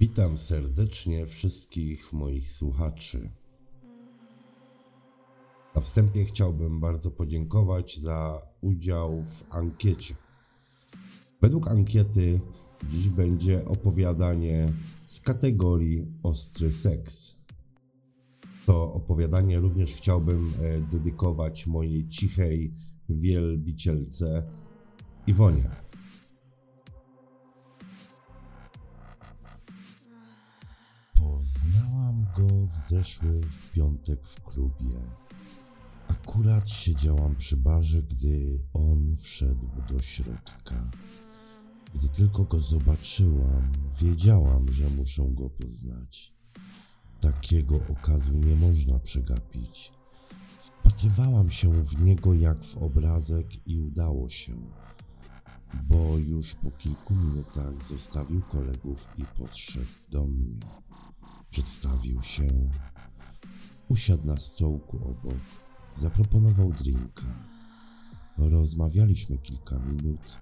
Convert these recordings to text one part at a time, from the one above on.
Witam serdecznie wszystkich moich słuchaczy. Na wstępie chciałbym bardzo podziękować za udział w ankiecie. Według ankiety dziś będzie opowiadanie z kategorii ostry seks. To opowiadanie również chciałbym e, dedykować mojej cichej wielbicielce Iwonie. W zeszły piątek w klubie. Akurat siedziałam przy barze, gdy on wszedł do środka. Gdy tylko go zobaczyłam, wiedziałam, że muszę go poznać. Takiego okazu nie można przegapić. Wpatrywałam się w niego jak w obrazek i udało się, bo już po kilku minutach zostawił kolegów i podszedł do mnie. Przedstawił się, usiadł na stołku obok, zaproponował drinka. Rozmawialiśmy kilka minut.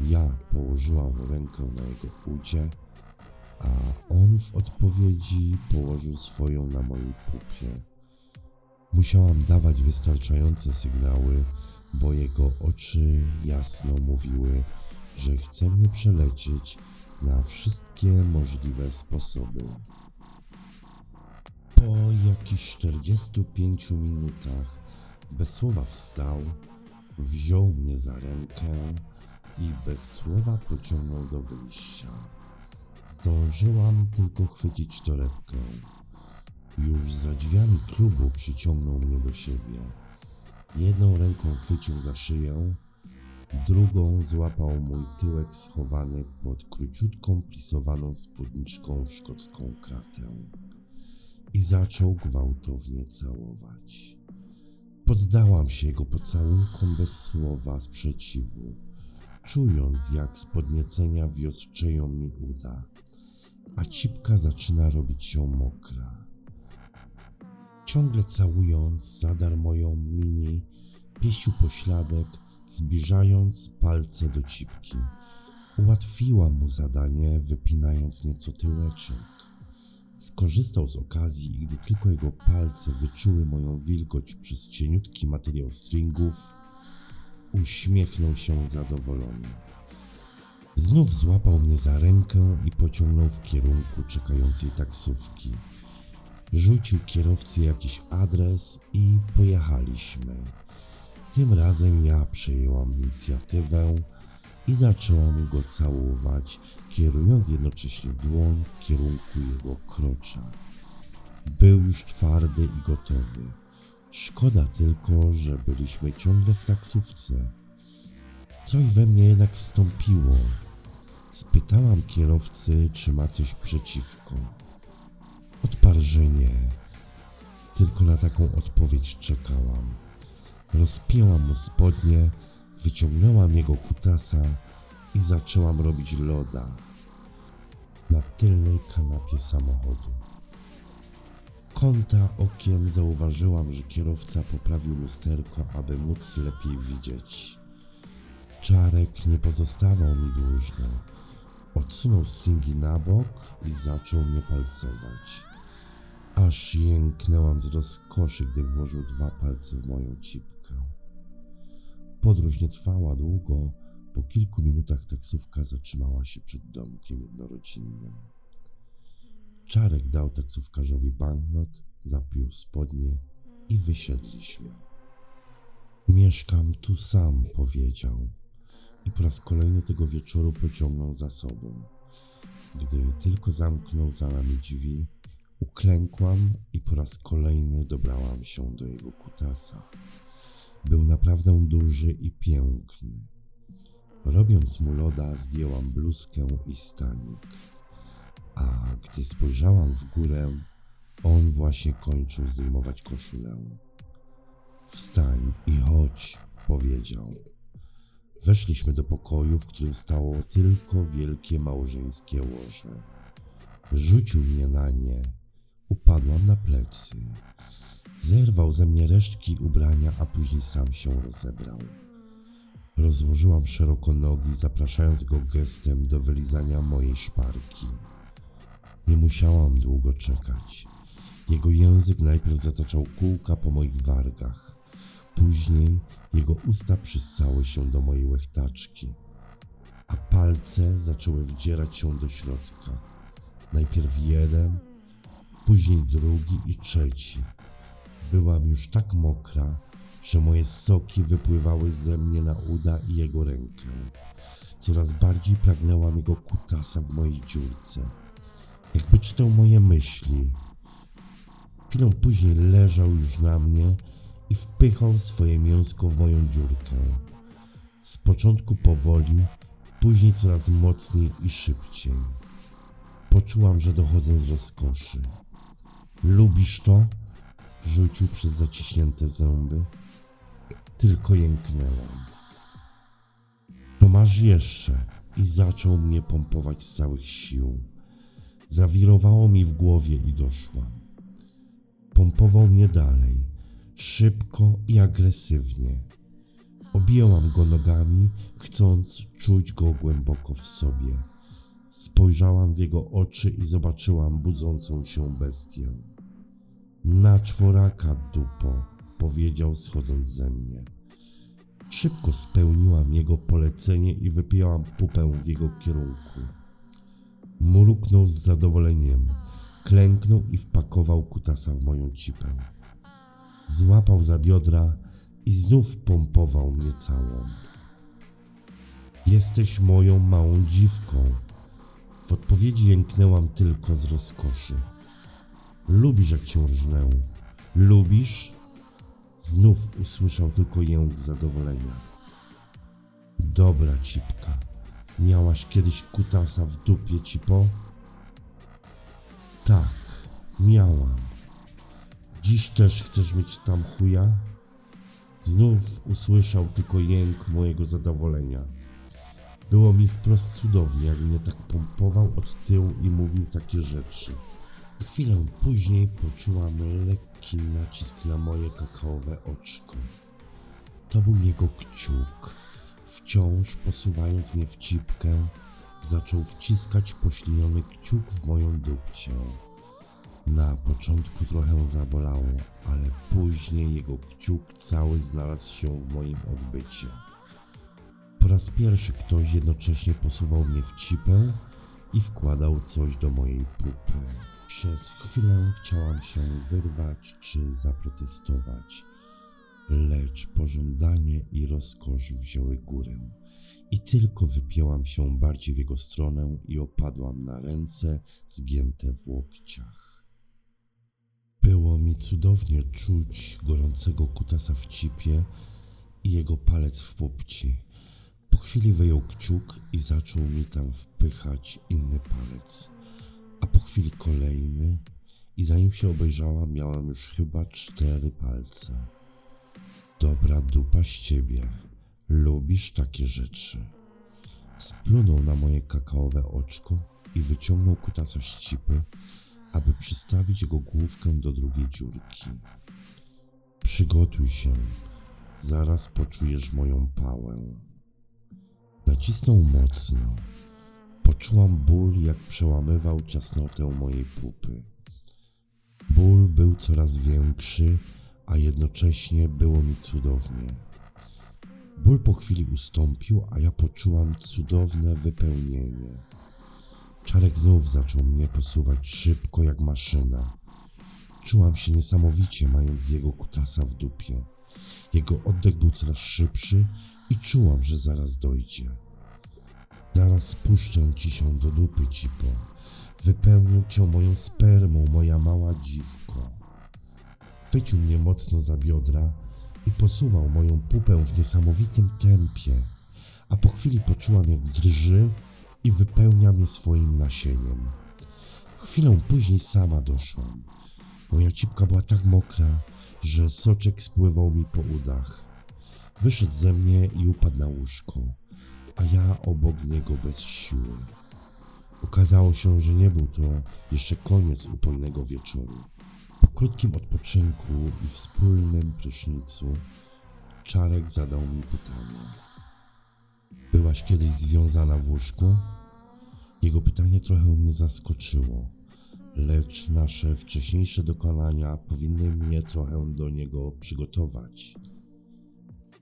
Ja położyłam rękę na jego udzie, a on w odpowiedzi położył swoją na mojej pupie. Musiałam dawać wystarczające sygnały, bo jego oczy jasno mówiły, że chce mnie przelecieć na wszystkie możliwe sposoby. Po jakichś 45 minutach bez słowa wstał, wziął mnie za rękę i bez słowa pociągnął do wyjścia. Zdążyłam tylko chwycić torebkę. Już za drzwiami klubu przyciągnął mnie do siebie. Jedną ręką chwycił za szyję, drugą złapał mój tyłek schowany pod króciutką plisowaną spódniczką w szkocką kratę i zaczął gwałtownie całować. Poddałam się jego pocałunkom bez słowa sprzeciwu, czując jak z podniecenia wiotczeją mi uda, a cipka zaczyna robić się mokra. Ciągle całując, zadarł moją mini, pieścił pośladek, zbliżając palce do cipki. Ułatwiłam mu zadanie, wypinając nieco tyłeczek. Skorzystał z okazji gdy tylko jego palce wyczuły moją wilgoć przez cieniutki materiał stringów, uśmiechnął się zadowolony. Znów złapał mnie za rękę i pociągnął w kierunku czekającej taksówki. Rzucił kierowcy jakiś adres i pojechaliśmy. Tym razem ja przejęłam inicjatywę i zaczęłam go całować, kierując jednocześnie dłoń w kierunku jego krocza. Był już twardy i gotowy. Szkoda tylko, że byliśmy ciągle w taksówce. Coś we mnie jednak wstąpiło. Spytałam kierowcy, czy ma coś przeciwko. Odparł, że nie. Tylko na taką odpowiedź czekałam. Rozpięłam mu spodnie, wyciągnęłam jego kutasa i zaczęłam robić loda na tylnej kanapie samochodu. Kąta okiem zauważyłam, że kierowca poprawił lusterko, aby móc lepiej widzieć. Czarek nie pozostawał mi dłużny. Odsunął stringi na bok i zaczął mnie palcować. Aż jęknęłam z rozkoszy, gdy włożył dwa palce w moją cipkę. Podróż nie trwała długo. Po kilku minutach taksówka zatrzymała się przed domkiem jednorodzinnym. Czarek dał taksówkarzowi banknot, zapiął spodnie i wysiedliśmy. Mieszkam tu sam, powiedział. I po raz kolejny tego wieczoru pociągnął za sobą. Gdy tylko zamknął za nami drzwi, uklękłam i po raz kolejny dobrałam się do jego kutasa. Był naprawdę duży i piękny. Robiąc mu loda, zdjęłam bluzkę i stanik. A gdy spojrzałam w górę, on właśnie kończył zdejmować koszulę. Wstań i chodź, powiedział. Weszliśmy do pokoju, w którym stało tylko wielkie małżeńskie łoże. Rzucił mnie na nie. Upadłam na plecy. Zerwał ze mnie resztki ubrania, a później sam się rozebrał. Rozłożyłam szeroko nogi, zapraszając go gestem do wylizania mojej szparki. Nie musiałam długo czekać. Jego język najpierw zataczał kółka po moich wargach. Później jego usta przyssały się do mojej łechtaczki, a palce zaczęły wdzierać się do środka. Najpierw jeden, później drugi i trzeci. Byłam już tak mokra, że moje soki wypływały ze mnie na uda i jego rękę. Coraz bardziej pragnęłam jego kutasa w mojej dziurce. Jakby czytał moje myśli. Chwilę później leżał już na mnie i wpychał swoje mięsko w moją dziurkę. Z początku powoli, później coraz mocniej i szybciej. Poczułam, że dochodzę z rozkoszy. Lubisz to? Rzucił przez zaciśnięte zęby. Tylko jęknęłam. To masz jeszcze i zaczął mnie pompować z całych sił. Zawirowało mi w głowie i doszłam. Pompował mnie dalej, szybko i agresywnie. Objęłam go nogami, chcąc czuć go głęboko w sobie. Spojrzałam w jego oczy i zobaczyłam budzącą się bestię. Na czworaka, dupo, powiedział schodząc ze mnie. Szybko spełniłam jego polecenie i wypiłam pupę w jego kierunku. Mruknął z zadowoleniem, klęknął i wpakował kutasa w moją cipę. Złapał za biodra i znów pompował mnie całą. Jesteś moją małą dziwką. W odpowiedzi jęknęłam tylko z rozkoszy. Lubisz, jak cię rżnę. Lubisz? Znów usłyszał tylko jęk zadowolenia. Dobra, cipka. Miałaś kiedyś kutasa w dupie, cipo? Tak, miałam. Dziś też chcesz mieć tam chuja? Znów usłyszał tylko jęk mojego zadowolenia. Było mi wprost cudownie, jak mnie tak pompował od tyłu i mówił takie rzeczy. Chwilę później poczułam lekki nacisk na moje kakaowe oczko. To był jego kciuk. Wciąż posuwając mnie w cipkę, zaczął wciskać pośliniony kciuk w moją dupcię. Na początku trochę zabolało, ale później jego kciuk cały znalazł się w moim odbycie. Po raz pierwszy ktoś jednocześnie posuwał mnie w cipę i wkładał coś do mojej pupy. Przez chwilę chciałam się wyrwać czy zaprotestować, lecz pożądanie i rozkosz wzięły górę i tylko wypięłam się bardziej w jego stronę i opadłam na ręce zgięte w łokciach. Było mi cudownie czuć gorącego kutasa w cipie i jego palec w pupci. Po chwili wyjął kciuk i zaczął mi tam wpychać inny palec, a po chwili kolejny i zanim się obejrzałam, miałam już chyba cztery palce. Dobra dupa z ciebie. Lubisz takie rzeczy. Splunął na moje kakaowe oczko i wyciągnął kutasa z cipy, aby przystawić jego główkę do drugiej dziurki. Przygotuj się, zaraz poczujesz moją pałę. Nacisnął mocno. Poczułam ból, jak przełamywał ciasnotę mojej pupy. Ból był coraz większy, a jednocześnie było mi cudownie. Ból po chwili ustąpił, a ja poczułam cudowne wypełnienie. Czarek znów zaczął mnie posuwać szybko jak maszyna. Czułam się niesamowicie, mając jego kutasa w dupie. Jego oddech był coraz szybszy i czułam, że zaraz dojdzie. Zaraz spuszczę ci się do dupy, cipo. Wypełnię cię moją spermą, moja mała dziwko. Chwycił mnie mocno za biodra i posuwał moją pupę w niesamowitym tempie, a po chwili poczułam jak drży i wypełnia mnie swoim nasieniem. Chwilę później sama doszłam. Moja cipka była tak mokra, że soczek spływał mi po udach. Wyszedł ze mnie i upadł na łóżko, a ja obok niego bez siły. Okazało się, że nie był to jeszcze koniec upojnego wieczoru. Po krótkim odpoczynku i wspólnym prysznicu Czarek zadał mi pytanie. Byłaś kiedyś związana w łóżku? Jego pytanie trochę mnie zaskoczyło, lecz nasze wcześniejsze dokonania powinny mnie trochę do niego przygotować.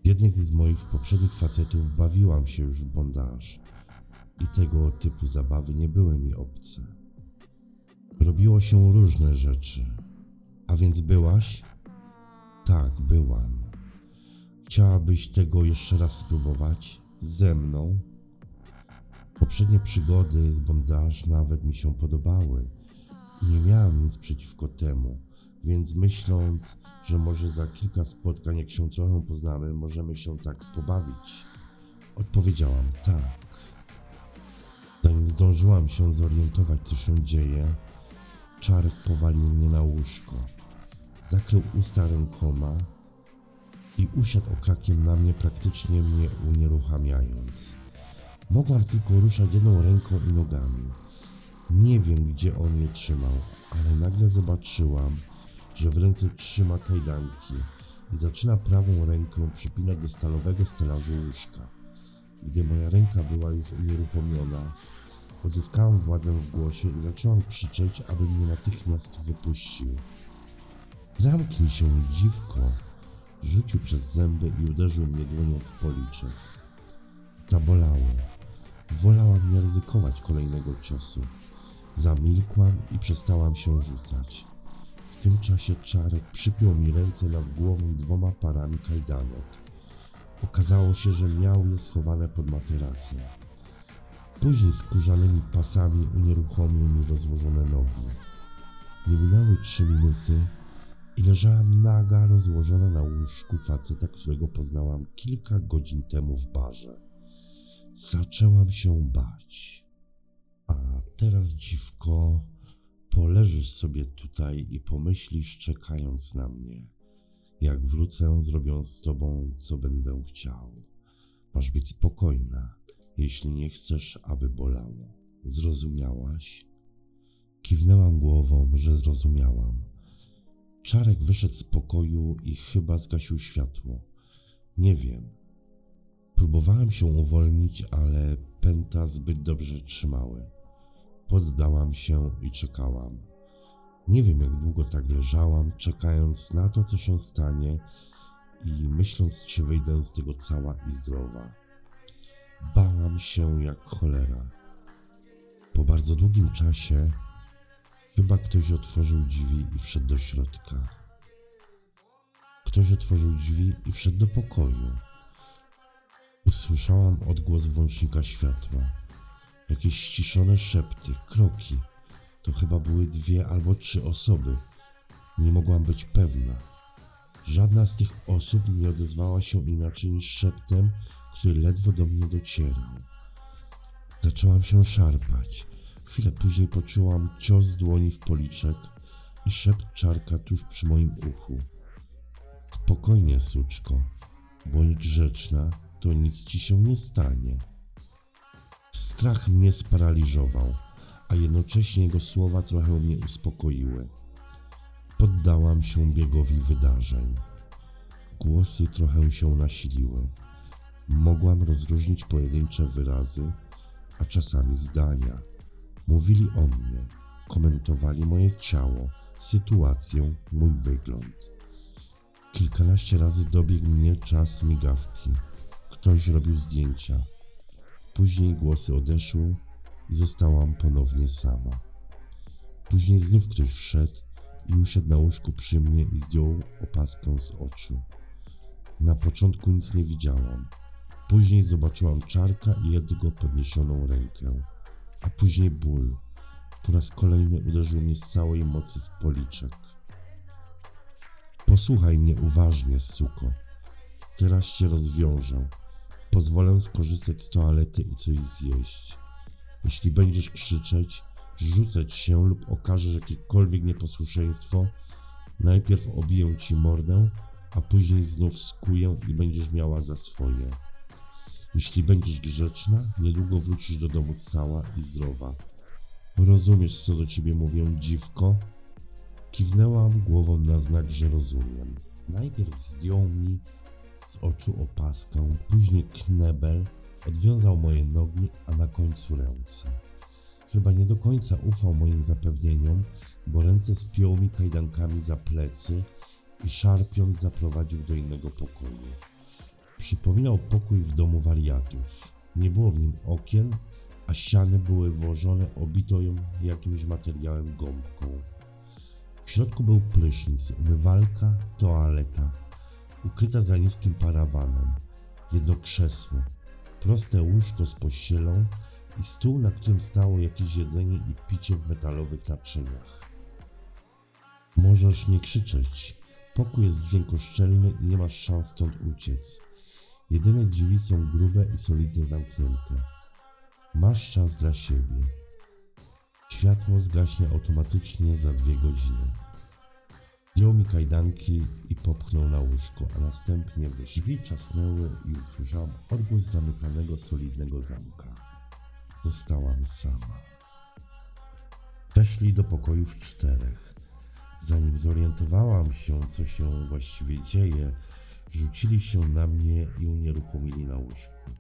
Jednych z moich poprzednich facetów bawiłam się już w bondaż i tego typu zabawy nie były mi obce. Robiło się różne rzeczy. A więc byłaś? Tak, byłam. Chciałabyś tego jeszcze raz spróbować? Ze mną? Poprzednie przygody z bondaż nawet mi się podobały nie miałam nic przeciwko temu, więc myśląc, że może za kilka spotkań, jak się trochę poznamy, możemy się tak pobawić, odpowiedziałam tak. Zanim zdążyłam się zorientować, co się dzieje, Czarek powalił mnie na łóżko. Zakrył usta rękoma i usiadł okrakiem na mnie, praktycznie mnie unieruchamiając. Mogłam tylko ruszać jedną ręką i nogami. Nie wiem, gdzie on je trzymał, ale nagle zobaczyłam, że w ręce trzyma kajdanki i zaczyna prawą ręką przypinać do stalowego stelażu łóżka. Gdy moja ręka była już unieruchomiona, odzyskałam władzę w głosie i zaczęłam krzyczeć, aby mnie natychmiast wypuścił. Zamknij się, dziwko! Rzucił przez zęby i uderzył mnie dłonią w policzek. Zabolało. Wolałam nie ryzykować kolejnego ciosu. Zamilkłam i przestałam się rzucać. Tym czasie Czarek przypiął mi ręce nad głową dwoma parami kajdanek. Okazało się, że miał je schowane pod materacem. Później skórzanymi pasami unieruchomił mi rozłożone nogi. Nie minęły trzy minuty i leżałam naga, rozłożona na łóżku faceta, którego poznałam kilka godzin temu w barze. Zaczęłam się bać. A teraz, dziwko, poleżysz sobie tutaj i pomyślisz, czekając na mnie. Jak wrócę, zrobię z tobą, co będę chciał. Masz być spokojna, jeśli nie chcesz, aby bolało. Zrozumiałaś? Kiwnęłam głową, że zrozumiałam. Czarek wyszedł z pokoju i chyba zgasił światło. Nie wiem. Próbowałem się uwolnić, ale pęta zbyt dobrze trzymały. Poddałam się i czekałam. Nie wiem, jak długo tak leżałam, czekając na to, co się stanie i myśląc, czy wyjdę z tego cała i zdrowa. Bałam się jak cholera. Po bardzo długim czasie chyba ktoś otworzył drzwi i wszedł do środka. Ktoś otworzył drzwi i wszedł do pokoju. Usłyszałam odgłos włącznika światła. Jakieś ściszone szepty, kroki. To chyba były dwie albo trzy osoby. Nie mogłam być pewna. Żadna z tych osób nie odezwała się inaczej niż szeptem, który ledwo do mnie docierał. Zaczęłam się szarpać. Chwilę później poczułam cios dłoni w policzek i szept czarka tuż przy moim uchu. Spokojnie, suczko, bądź grzeczna, to nic ci się nie stanie. Strach mnie sparaliżował, a jednocześnie jego słowa trochę mnie uspokoiły. Poddałam się biegowi wydarzeń. Głosy trochę się nasiliły. Mogłam rozróżnić pojedyncze wyrazy, a czasami zdania. Mówili o mnie, komentowali moje ciało, sytuację, mój wygląd. Kilkanaście razy dobiegł mnie czas migawki. Ktoś robił zdjęcia. Później głosy odeszły i zostałam ponownie sama. Później znów ktoś wszedł i usiadł na łóżku przy mnie i zdjął opaskę z oczu. Na początku nic nie widziałam. Później zobaczyłam czarka i jego podniesioną rękę, a później ból. Po raz kolejny uderzył mnie z całej mocy w policzek. Posłuchaj mnie uważnie, suko. Teraz cię rozwiążę. Pozwolę skorzystać z toalety i coś zjeść. Jeśli będziesz krzyczeć, rzucać się lub okażesz jakiekolwiek nieposłuszeństwo, najpierw obiję ci mordę, a później znów skuję i będziesz miała za swoje. Jeśli będziesz grzeczna, niedługo wrócisz do domu cała i zdrowa. Rozumiesz, co do ciebie mówię, dziwko? Kiwnęłam głową na znak, że rozumiem. Najpierw zdjął mi z oczu opaskę, później knebel, odwiązał moje nogi, a na końcu ręce. Chyba nie do końca ufał moim zapewnieniom, bo ręce spiął mi kajdankami za plecy i szarpiąc zaprowadził do innego pokoju. Przypominał pokój w domu wariatów. Nie było w nim okien, a ściany były włożone obitą jakimś materiałem gąbką. W środku był prysznic, umywalka, toaleta, ukryta za niskim parawanem, jedno krzesło, proste łóżko z pościelą i stół, na którym stało jakieś jedzenie i picie w metalowych naczyniach. Możesz nie krzyczeć. Pokój jest dźwiękoszczelny i nie masz szans stąd uciec. Jedyne drzwi są grube i solidnie zamknięte. Masz czas dla siebie. Światło zgaśnie automatycznie za dwie godziny. Zdjął mi kajdanki i popchnął na łóżko, a następnie drzwi czasnęły i usłyszałam odgłos zamykanego solidnego zamka. Zostałam sama. Weszli do pokoju w czterech. Zanim zorientowałam się, co się właściwie dzieje, rzucili się na mnie i unieruchomili na łóżku.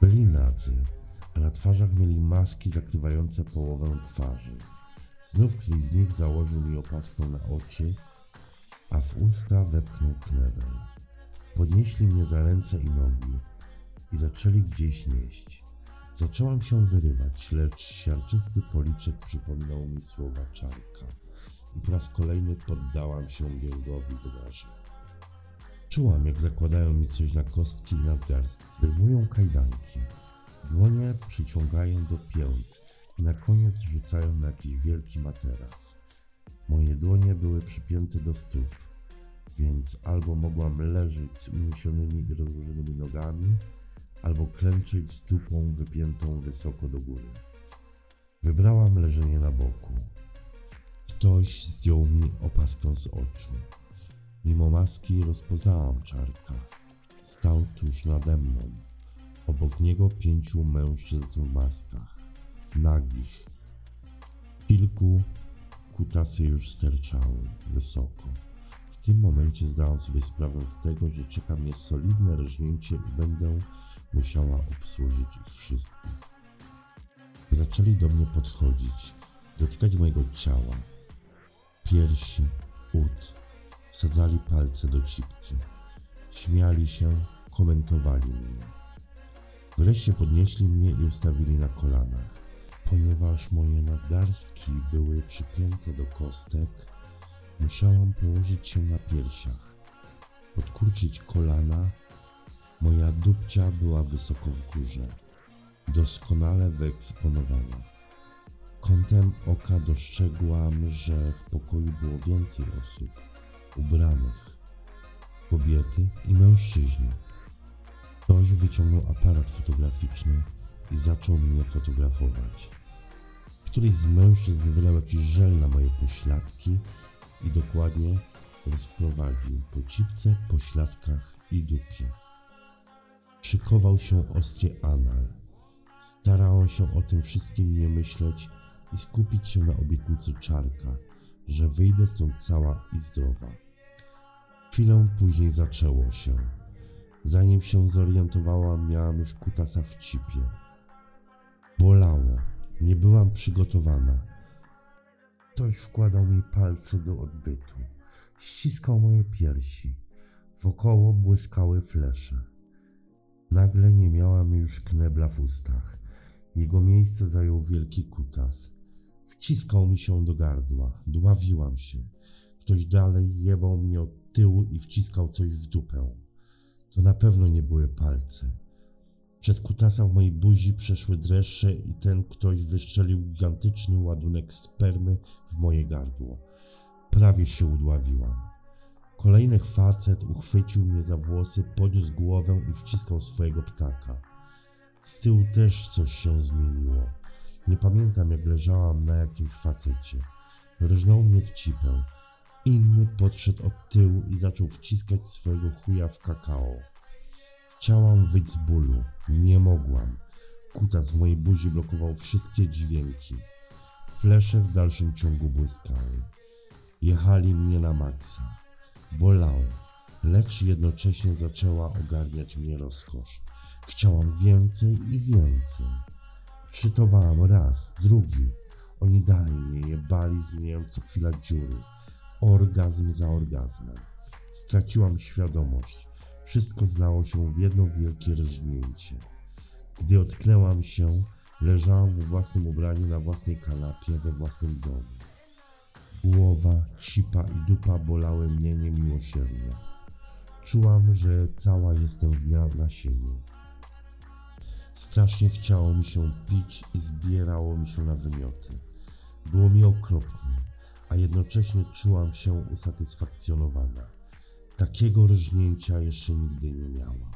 Byli nadzy, a na twarzach mieli maski zakrywające połowę twarzy. Znów któryś z nich założył mi opaskę na oczy, a w usta wepchnął knebel. Podnieśli mnie za ręce i nogi i zaczęli gdzieś nieść. Zaczęłam się wyrywać, lecz siarczysty policzek przypominał mi słowa czarka i po raz kolejny poddałam się białkowi wydarzeń. Czułam, jak zakładają mi coś na kostki i nadgarstki. Wyjmują kajdanki. Dłonie przyciągają do pięt na koniec rzucają na jakiś wielki materac. Moje dłonie były przypięte do stóp, więc albo mogłam leżeć z uniesionymi i rozłożonymi nogami, albo klęczeć stópą wypiętą wysoko do góry. Wybrałam leżenie na boku. Ktoś zdjął mi opaskę z oczu. Mimo maski rozpoznałam czarka. Stał tuż nade mną. Obok niego pięciu mężczyzn w maskach. Nagich. Kilku kutasy już sterczały wysoko. W tym momencie zdałam sobie sprawę z tego, że czeka mnie solidne rżnięcie i będę musiała obsłużyć ich wszystkich. Zaczęli do mnie podchodzić, dotykać mojego ciała, piersi, ud. Wsadzali palce do cipki. Śmiali się, komentowali mnie. Wreszcie podnieśli mnie i ustawili na kolanach. Ponieważ moje nadgarstki były przypięte do kostek, musiałam położyć się na piersiach, podkurczyć kolana. Moja dupcia była wysoko w górze, doskonale wyeksponowana. Kątem oka dostrzegłam, że w pokoju było więcej osób ubranych, kobiety i mężczyźni. Ktoś wyciągnął aparat fotograficzny i zaczął mnie fotografować. Któryś z mężczyzn wylał jakiś żel na moje pośladki i dokładnie rozprowadził po cipce, pośladkach i dupie. Szykował się ostry anal. Starałem się o tym wszystkim nie myśleć i skupić się na obietnicy czarka, że wyjdę stąd cała i zdrowa. Chwilę później zaczęło się. Zanim się zorientowałam, miałam już kutasa w cipie. Bolało. Nie byłam przygotowana. Ktoś wkładał mi palce do odbytu. Ściskał moje piersi. Wokoło błyskały flesze. Nagle nie miałam już knebla w ustach. Jego miejsce zajął wielki kutas. Wciskał mi się do gardła. Dławiłam się. Ktoś dalej jebał mnie od tyłu i wciskał coś w dupę. To na pewno nie były palce. Przez kutasa w mojej buzi przeszły dreszcze i ten ktoś wyszczelił gigantyczny ładunek spermy w moje gardło. Prawie się udławiłam. Kolejny facet uchwycił mnie za włosy, podniósł głowę i wciskał swojego ptaka. Z tyłu też coś się zmieniło. Nie pamiętam jak leżałam na jakimś facecie. Rżnął mnie w cipę. Inny podszedł od tyłu i zaczął wciskać swojego chuja w kakao. Chciałam wyjść z bólu. Nie mogłam. Kutas w mojej buzi blokował wszystkie dźwięki. Flesze w dalszym ciągu błyskały. Jechali mnie na maksa. Bolało, lecz jednocześnie zaczęła ogarniać mnie rozkosz. Chciałam więcej i więcej. Czytowałam raz, drugi. Oni dalej mnie jebali, zmieniając co chwila dziury. Orgazm za orgazmem. Straciłam świadomość. Wszystko znało się w jedno wielkie rżnięcie. Gdy ocknęłam się, leżałam we własnym ubraniu na własnej kanapie we własnym domu. Głowa, sipa i dupa bolały mnie niemiłosiernie. Czułam, że cała jestem w nasieniu. Strasznie chciało mi się pić i zbierało mi się na wymioty. Było mi okropnie, a jednocześnie czułam się usatysfakcjonowana. Takiego rżnięcia jeszcze nigdy nie miała.